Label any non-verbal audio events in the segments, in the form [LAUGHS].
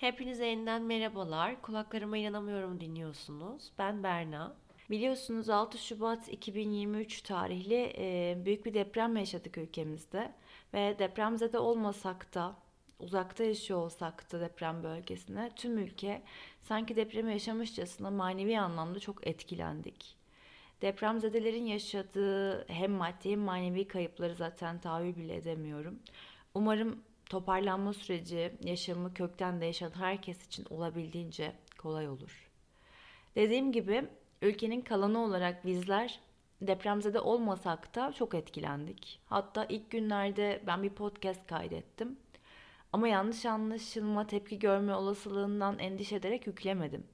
Hepinize yeniden merhabalar. Kulaklarıma inanamıyorum dinliyorsunuz. Ben Berna. Biliyorsunuz 6 Şubat 2023 tarihli e, büyük bir deprem yaşadık ülkemizde. Ve depremzede olmasak da, uzakta yaşıyor olsak da deprem bölgesine tüm ülke sanki depremi yaşamışçasına manevi anlamda çok etkilendik. Depremzedelerin yaşadığı hem maddi hem manevi kayıpları zaten tahayyül bile edemiyorum. Umarım toparlanma süreci yaşamı kökten değişen herkes için olabildiğince kolay olur. Dediğim gibi ülkenin kalanı olarak bizler depremzede olmasak da çok etkilendik. Hatta ilk günlerde ben bir podcast kaydettim. Ama yanlış anlaşılma, tepki görme olasılığından endişe ederek yüklemedim.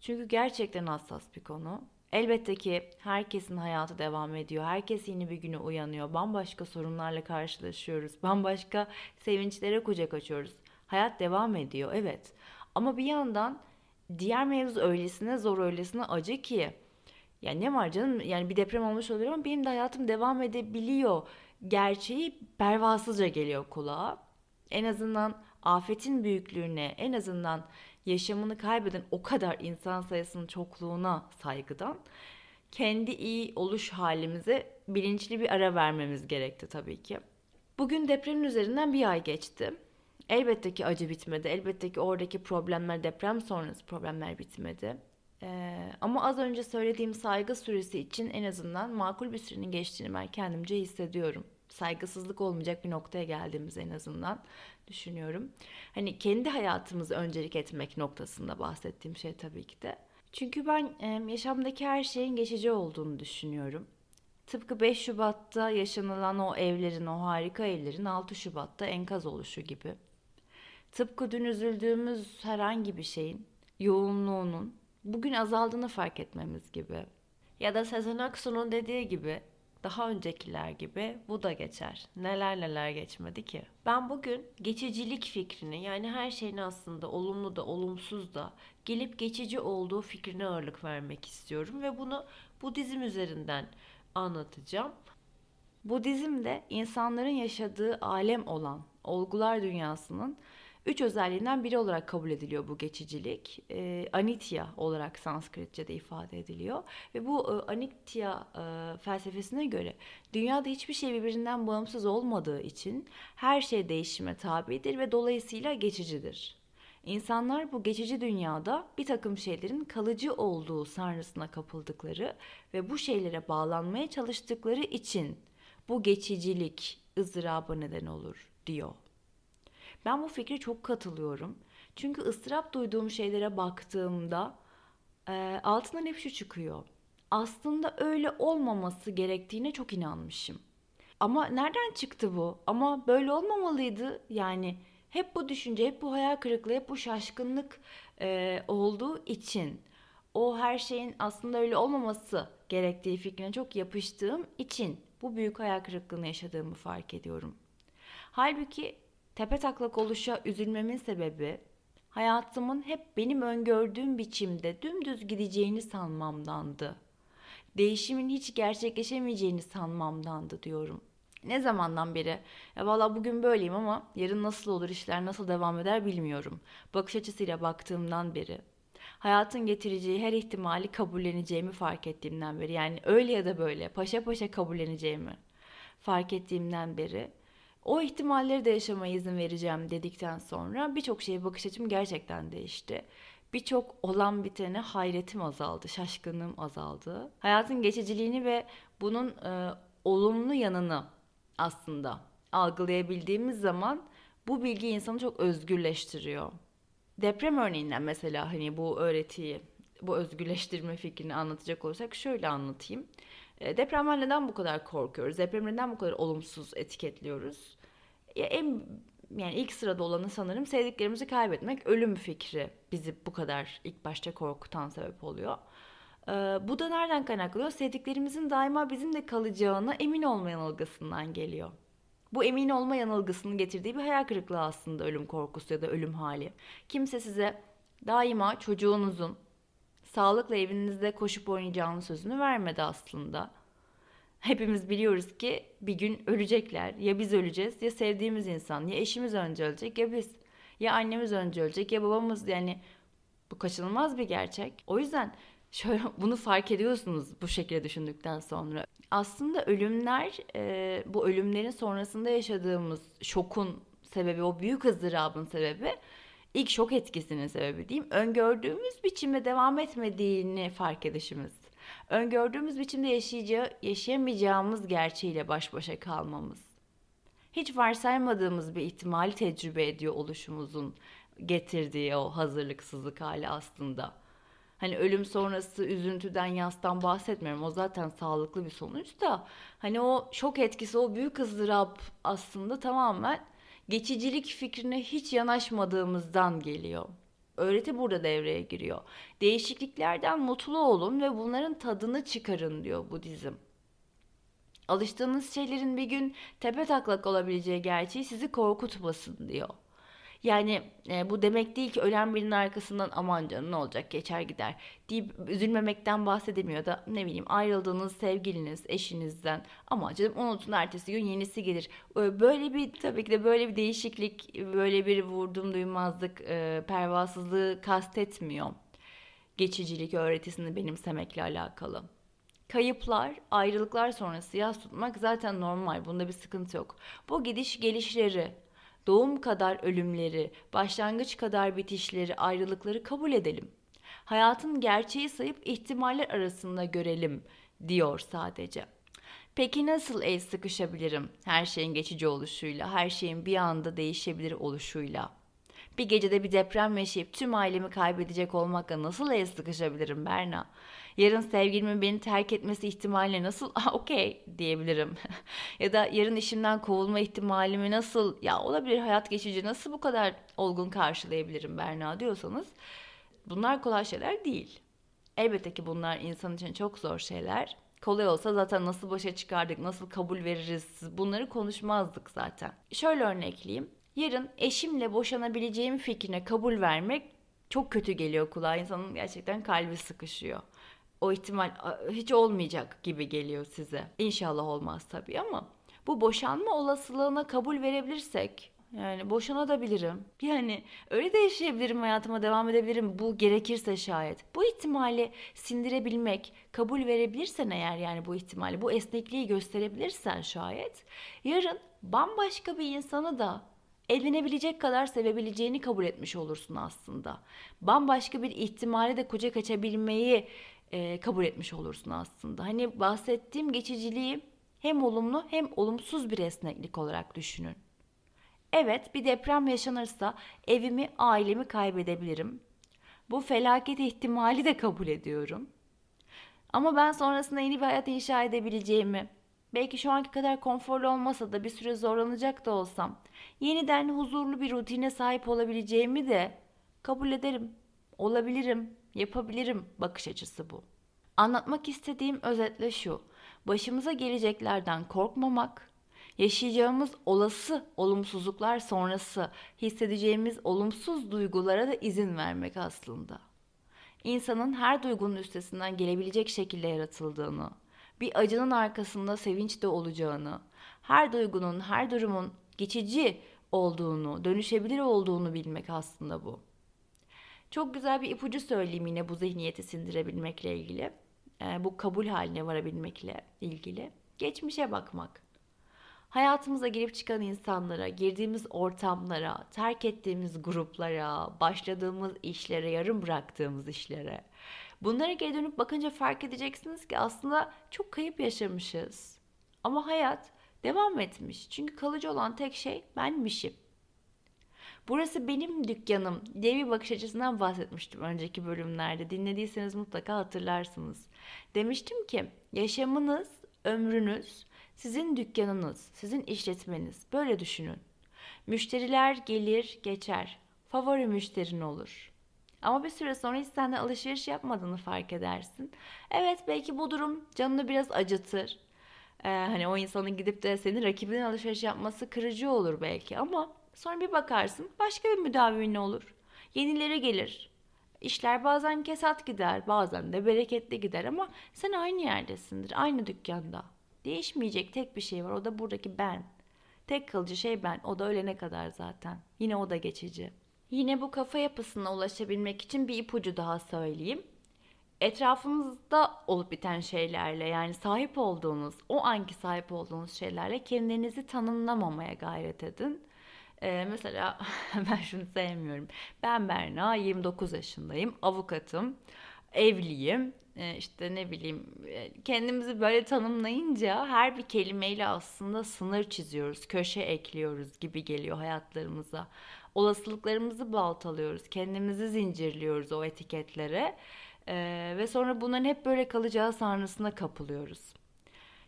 Çünkü gerçekten hassas bir konu. Elbette ki herkesin hayatı devam ediyor. Herkes yeni bir güne uyanıyor. Bambaşka sorunlarla karşılaşıyoruz. [LAUGHS] Bambaşka sevinçlere kucak açıyoruz. Hayat devam ediyor evet. Ama bir yandan diğer mevzu öylesine zor öylesine acı ki yani ne var canım yani bir deprem olmuş oluyor ama benim de hayatım devam edebiliyor gerçeği pervasızca geliyor kulağa. En azından afetin büyüklüğüne en azından yaşamını kaybeden o kadar insan sayısının çokluğuna saygıdan kendi iyi oluş halimize bilinçli bir ara vermemiz gerekti tabii ki. Bugün depremin üzerinden bir ay geçti. Elbette ki acı bitmedi. Elbette ki oradaki problemler, deprem sonrası problemler bitmedi. Ee, ama az önce söylediğim saygı süresi için en azından makul bir sürenin geçtiğini ben kendimce hissediyorum saygısızlık olmayacak bir noktaya geldiğimiz en azından düşünüyorum. Hani kendi hayatımızı öncelik etmek noktasında bahsettiğim şey tabii ki de. Çünkü ben yaşamdaki her şeyin geçici olduğunu düşünüyorum. Tıpkı 5 Şubat'ta yaşanılan o evlerin, o harika evlerin 6 Şubat'ta enkaz oluşu gibi. Tıpkı dün üzüldüğümüz herhangi bir şeyin yoğunluğunun bugün azaldığını fark etmemiz gibi. Ya da Sezen Aksu'nun dediği gibi daha öncekiler gibi bu da geçer. Neler neler geçmedi ki. Ben bugün geçicilik fikrini yani her şeyin aslında olumlu da olumsuz da gelip geçici olduğu fikrine ağırlık vermek istiyorum ve bunu Budizm üzerinden anlatacağım. Budizm de insanların yaşadığı alem olan olgular dünyasının Üç özelliğinden biri olarak kabul ediliyor bu geçicilik. E, anitya olarak Sanskritçe'de ifade ediliyor. Ve bu e, anitya e, felsefesine göre dünyada hiçbir şey birbirinden bağımsız olmadığı için her şey değişime tabidir ve dolayısıyla geçicidir. İnsanlar bu geçici dünyada bir takım şeylerin kalıcı olduğu sanrısına kapıldıkları ve bu şeylere bağlanmaya çalıştıkları için bu geçicilik ızdıraba neden olur diyor ben bu fikre çok katılıyorum. Çünkü ıstırap duyduğum şeylere baktığımda e, altından hep şu çıkıyor. Aslında öyle olmaması gerektiğine çok inanmışım. Ama nereden çıktı bu? Ama böyle olmamalıydı. Yani hep bu düşünce, hep bu hayal kırıklığı, hep bu şaşkınlık e, olduğu için o her şeyin aslında öyle olmaması gerektiği fikrine çok yapıştığım için bu büyük hayal kırıklığını yaşadığımı fark ediyorum. Halbuki tepe taklak oluşa üzülmemin sebebi hayatımın hep benim öngördüğüm biçimde dümdüz gideceğini sanmamdandı. Değişimin hiç gerçekleşemeyeceğini sanmamdandı diyorum. Ne zamandan beri? Ya valla bugün böyleyim ama yarın nasıl olur, işler nasıl devam eder bilmiyorum. Bakış açısıyla baktığımdan beri. Hayatın getireceği her ihtimali kabulleneceğimi fark ettiğimden beri. Yani öyle ya da böyle paşa paşa kabulleneceğimi fark ettiğimden beri o ihtimalleri de yaşamaya izin vereceğim dedikten sonra birçok şeye bakış açım gerçekten değişti. Birçok olan bitene hayretim azaldı, şaşkınlığım azaldı. Hayatın geçiciliğini ve bunun e, olumlu yanını aslında algılayabildiğimiz zaman bu bilgi insanı çok özgürleştiriyor. Deprem örneğinden mesela hani bu öğretiyi, bu özgürleştirme fikrini anlatacak olursak şöyle anlatayım. E, depremden neden bu kadar korkuyoruz? Depremi neden bu kadar olumsuz etiketliyoruz? En yani ilk sırada olanı sanırım sevdiklerimizi kaybetmek, ölüm fikri bizi bu kadar ilk başta korkutan sebep oluyor. Ee, bu da nereden kaynaklanıyor? Sevdiklerimizin daima bizimle kalacağına emin olma yanılgısından geliyor. Bu emin olma yanılgısının getirdiği bir hayal kırıklığı aslında ölüm korkusu ya da ölüm hali. Kimse size daima çocuğunuzun sağlıkla evinizde koşup oynayacağını sözünü vermedi aslında. Hepimiz biliyoruz ki bir gün ölecekler. Ya biz öleceğiz ya sevdiğimiz insan ya eşimiz önce ölecek ya biz. Ya annemiz önce ölecek ya babamız yani bu kaçınılmaz bir gerçek. O yüzden şöyle [LAUGHS] bunu fark ediyorsunuz bu şekilde düşündükten sonra. Aslında ölümler e, bu ölümlerin sonrasında yaşadığımız şokun sebebi o büyük ızdırabın sebebi ilk şok etkisinin sebebi diyeyim. Öngördüğümüz biçimde devam etmediğini fark edişimiz. Öngördüğümüz biçimde yaşayacağı, yaşayamayacağımız gerçeğiyle baş başa kalmamız. Hiç varsaymadığımız bir ihtimali tecrübe ediyor oluşumuzun getirdiği o hazırlıksızlık hali aslında. Hani ölüm sonrası üzüntüden, yastan bahsetmiyorum. O zaten sağlıklı bir sonuç da. Hani o şok etkisi, o büyük ızdırap aslında tamamen geçicilik fikrine hiç yanaşmadığımızdan geliyor. Öğreti burada devreye giriyor. Değişikliklerden mutlu olun ve bunların tadını çıkarın diyor Budizm. Alıştığınız şeylerin bir gün tepe taklak olabileceği gerçeği sizi korkutmasın diyor. Yani e, bu demek değil ki ölen birinin arkasından aman canım ne olacak geçer gider deyip üzülmemekten bahsedemiyor da ne bileyim ayrıldığınız sevgiliniz, eşinizden ama canım unutun ertesi gün yenisi gelir. Böyle bir tabii ki de böyle bir değişiklik, böyle bir vurdum duymazlık, e, pervasızlığı kastetmiyor. Geçicilik öğretisini benimsemekle alakalı. Kayıplar, ayrılıklar sonrası yas tutmak zaten normal. Bunda bir sıkıntı yok. Bu gidiş gelişleri, doğum kadar ölümleri, başlangıç kadar bitişleri, ayrılıkları kabul edelim. Hayatın gerçeği sayıp ihtimaller arasında görelim diyor sadece. Peki nasıl el sıkışabilirim her şeyin geçici oluşuyla, her şeyin bir anda değişebilir oluşuyla? Bir gecede bir deprem yaşayıp tüm ailemi kaybedecek olmakla nasıl el sıkışabilirim Berna? Yarın sevgilimin beni terk etmesi ihtimaline nasıl [LAUGHS] okey diyebilirim? [LAUGHS] ya da yarın işimden kovulma ihtimalimi nasıl ya olabilir hayat geçici nasıl bu kadar olgun karşılayabilirim Berna diyorsanız bunlar kolay şeyler değil. Elbette ki bunlar insan için çok zor şeyler. Kolay olsa zaten nasıl başa çıkardık, nasıl kabul veririz bunları konuşmazdık zaten. Şöyle örnekleyeyim. Yarın eşimle boşanabileceğim fikrine kabul vermek çok kötü geliyor kulağa. İnsanın gerçekten kalbi sıkışıyor. O ihtimal hiç olmayacak gibi geliyor size. İnşallah olmaz tabii ama bu boşanma olasılığına kabul verebilirsek yani boşanabilirim. Yani öyle de yaşayabilirim hayatıma devam edebilirim bu gerekirse şayet. Bu ihtimali sindirebilmek, kabul verebilirsen eğer yani bu ihtimali, bu esnekliği gösterebilirsen şayet yarın bambaşka bir insanı da evlenebilecek kadar sevebileceğini kabul etmiş olursun aslında. Bambaşka bir ihtimali de kucak açabilmeyi e, kabul etmiş olursun aslında. Hani bahsettiğim geçiciliği hem olumlu hem olumsuz bir esneklik olarak düşünün. Evet bir deprem yaşanırsa evimi, ailemi kaybedebilirim. Bu felaket ihtimali de kabul ediyorum. Ama ben sonrasında yeni bir hayat inşa edebileceğimi, belki şu anki kadar konforlu olmasa da bir süre zorlanacak da olsam, yeniden huzurlu bir rutine sahip olabileceğimi de kabul ederim. Olabilirim, yapabilirim bakış açısı bu. Anlatmak istediğim özetle şu. Başımıza geleceklerden korkmamak, yaşayacağımız olası olumsuzluklar sonrası hissedeceğimiz olumsuz duygulara da izin vermek aslında. İnsanın her duygunun üstesinden gelebilecek şekilde yaratıldığını, bir acının arkasında sevinç de olacağını, her duygunun, her durumun geçici olduğunu, dönüşebilir olduğunu bilmek aslında bu. Çok güzel bir ipucu söyleyeyim yine bu zihniyeti sindirebilmekle ilgili. Bu kabul haline varabilmekle ilgili. Geçmişe bakmak. Hayatımıza girip çıkan insanlara, girdiğimiz ortamlara, terk ettiğimiz gruplara, başladığımız işlere, yarım bıraktığımız işlere. Bunlara geri dönüp bakınca fark edeceksiniz ki aslında çok kayıp yaşamışız. Ama hayat devam etmiş. Çünkü kalıcı olan tek şey benmişim. Burası benim dükkanım diye bir bakış açısından bahsetmiştim önceki bölümlerde. Dinlediyseniz mutlaka hatırlarsınız. Demiştim ki yaşamınız, ömrünüz sizin dükkanınız, sizin işletmeniz. Böyle düşünün. Müşteriler gelir, geçer. Favori müşterin olur. Ama bir süre sonra hiç senden alışveriş yapmadığını fark edersin. Evet belki bu durum canını biraz acıtır. Ee, hani o insanın gidip de senin rakibinin alışveriş yapması kırıcı olur belki ama Sonra bir bakarsın başka bir müdavimli olur. Yenileri gelir. İşler bazen kesat gider, bazen de bereketli gider ama sen aynı yerdesindir, aynı dükkanda. Değişmeyecek tek bir şey var, o da buradaki ben. Tek kalıcı şey ben, o da ölene kadar zaten. Yine o da geçici. Yine bu kafa yapısına ulaşabilmek için bir ipucu daha söyleyeyim. Etrafınızda olup biten şeylerle yani sahip olduğunuz, o anki sahip olduğunuz şeylerle kendinizi tanımlamamaya gayret edin. Ee, mesela [LAUGHS] ben şunu sevmiyorum. Ben Berna, 29 yaşındayım, avukatım, evliyim. Ee, işte ne bileyim e, kendimizi böyle tanımlayınca her bir kelimeyle aslında sınır çiziyoruz, köşe ekliyoruz gibi geliyor hayatlarımıza. Olasılıklarımızı baltalıyoruz, kendimizi zincirliyoruz o etiketlere. Ee, ve sonra bunların hep böyle kalacağı sanrısına kapılıyoruz.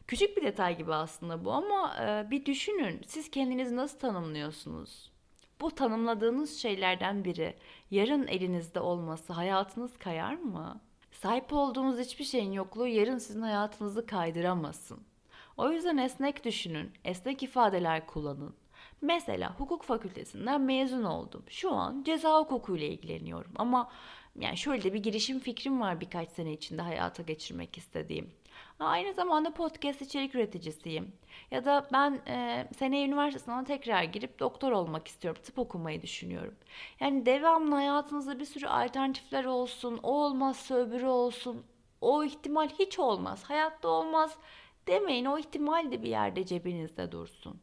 Küçük bir detay gibi aslında bu ama e, bir düşünün. Siz kendinizi nasıl tanımlıyorsunuz? Bu tanımladığınız şeylerden biri yarın elinizde olması hayatınız kayar mı? Sahip olduğunuz hiçbir şeyin yokluğu yarın sizin hayatınızı kaydıramasın. O yüzden esnek düşünün, esnek ifadeler kullanın. Mesela hukuk fakültesinden mezun oldum. Şu an ceza hukukuyla ilgileniyorum ama yani şöyle bir girişim fikrim var birkaç sene içinde hayata geçirmek istediğim. Aynı zamanda podcast içerik üreticisiyim. Ya da ben e, seneye üniversite sınavına tekrar girip doktor olmak istiyorum. Tıp okumayı düşünüyorum. Yani devamlı hayatınızda bir sürü alternatifler olsun. O olmazsa öbürü olsun. O ihtimal hiç olmaz. Hayatta olmaz demeyin. O ihtimal de bir yerde cebinizde dursun.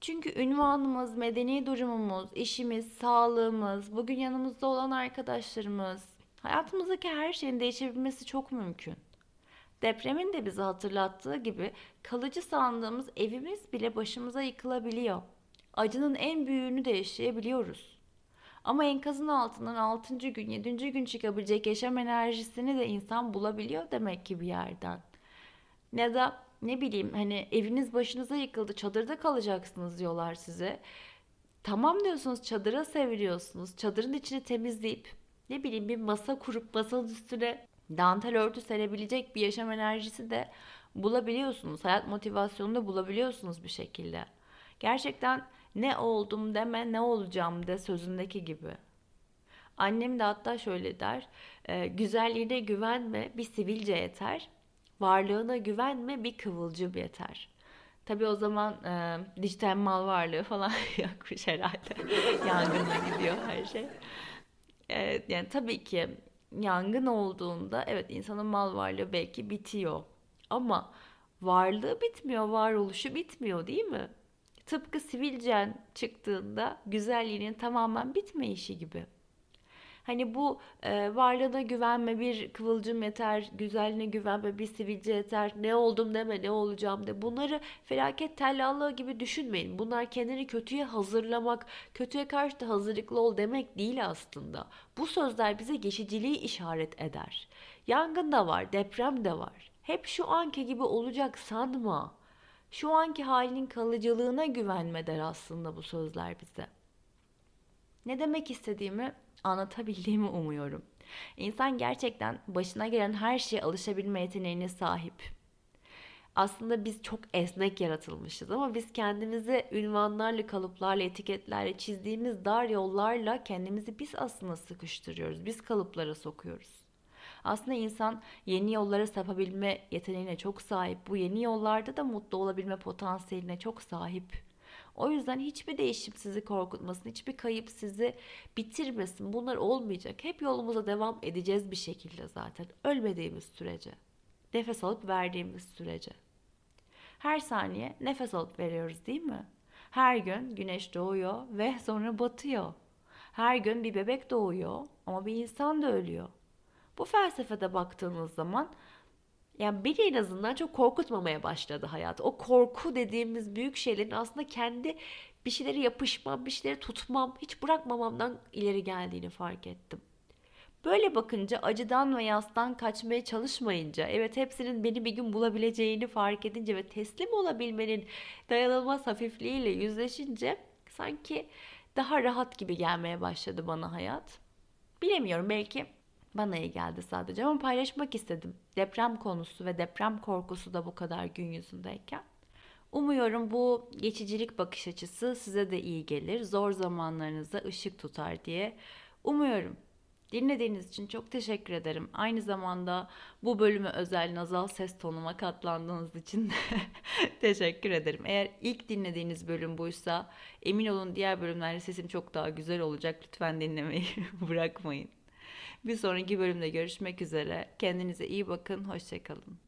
Çünkü ünvanımız, medeni durumumuz, işimiz, sağlığımız, bugün yanımızda olan arkadaşlarımız, hayatımızdaki her şeyin değişebilmesi çok mümkün. Depremin de bize hatırlattığı gibi kalıcı sandığımız evimiz bile başımıza yıkılabiliyor. Acının en büyüğünü de yaşayabiliyoruz. Ama enkazın altından 6. gün, 7. gün çıkabilecek yaşam enerjisini de insan bulabiliyor demek ki bir yerden. Ne da ne bileyim hani eviniz başınıza yıkıldı çadırda kalacaksınız diyorlar size. Tamam diyorsunuz çadıra seviliyorsunuz. Çadırın içini temizleyip ne bileyim bir masa kurup masanın üstüne dantel örtü serebilecek bir yaşam enerjisi de bulabiliyorsunuz. Hayat motivasyonunu da bulabiliyorsunuz bir şekilde. Gerçekten ne oldum deme ne olacağım de sözündeki gibi. Annem de hatta şöyle der. E, güzelliğine güvenme bir sivilce yeter. Varlığına güvenme bir kıvılcım yeter. Tabii o zaman e, dijital mal varlığı falan [LAUGHS] yokmuş herhalde. Yangınla gidiyor her şey. E, yani tabii ki yangın olduğunda evet insanın mal varlığı belki bitiyor. Ama varlığı bitmiyor, varoluşu bitmiyor değil mi? Tıpkı sivilcen çıktığında güzelliğinin tamamen bitmeyişi gibi. Hani bu e, varlığına güvenme bir kıvılcım yeter, güzelliğine güvenme bir sivilce yeter, ne oldum deme ne olacağım de. Bunları felaket tellallığı gibi düşünmeyin. Bunlar kendini kötüye hazırlamak, kötüye karşı da hazırlıklı ol demek değil aslında. Bu sözler bize geçiciliği işaret eder. Yangın da var, deprem de var. Hep şu anki gibi olacak sanma. Şu anki halinin kalıcılığına güvenme der aslında bu sözler bize. Ne demek istediğimi anlatabildiğimi umuyorum. İnsan gerçekten başına gelen her şeye alışabilme yeteneğine sahip. Aslında biz çok esnek yaratılmışız ama biz kendimizi ünvanlarla, kalıplarla, etiketlerle çizdiğimiz dar yollarla kendimizi biz aslında sıkıştırıyoruz. Biz kalıplara sokuyoruz. Aslında insan yeni yollara sapabilme yeteneğine çok sahip. Bu yeni yollarda da mutlu olabilme potansiyeline çok sahip. O yüzden hiçbir değişim sizi korkutmasın, hiçbir kayıp sizi bitirmesin. Bunlar olmayacak. Hep yolumuza devam edeceğiz bir şekilde zaten. Ölmediğimiz sürece. Nefes alıp verdiğimiz sürece. Her saniye nefes alıp veriyoruz değil mi? Her gün güneş doğuyor ve sonra batıyor. Her gün bir bebek doğuyor ama bir insan da ölüyor. Bu felsefede baktığınız zaman yani beni en azından çok korkutmamaya başladı hayat. O korku dediğimiz büyük şeylerin aslında kendi bir şeyleri yapışmam, bir şeyleri tutmam, hiç bırakmamamdan ileri geldiğini fark ettim. Böyle bakınca acıdan ve yastan kaçmaya çalışmayınca, evet hepsinin beni bir gün bulabileceğini fark edince ve teslim olabilmenin dayanılmaz hafifliğiyle yüzleşince sanki daha rahat gibi gelmeye başladı bana hayat. Bilemiyorum belki bana iyi geldi sadece ama paylaşmak istedim. Deprem konusu ve deprem korkusu da bu kadar gün yüzündeyken. Umuyorum bu geçicilik bakış açısı size de iyi gelir. Zor zamanlarınızda ışık tutar diye umuyorum. Dinlediğiniz için çok teşekkür ederim. Aynı zamanda bu bölüme özel nazal ses tonuma katlandığınız için de [LAUGHS] teşekkür ederim. Eğer ilk dinlediğiniz bölüm buysa emin olun diğer bölümlerde sesim çok daha güzel olacak. Lütfen dinlemeyi [LAUGHS] bırakmayın. Bir sonraki bölümde görüşmek üzere. Kendinize iyi bakın. Hoşçakalın.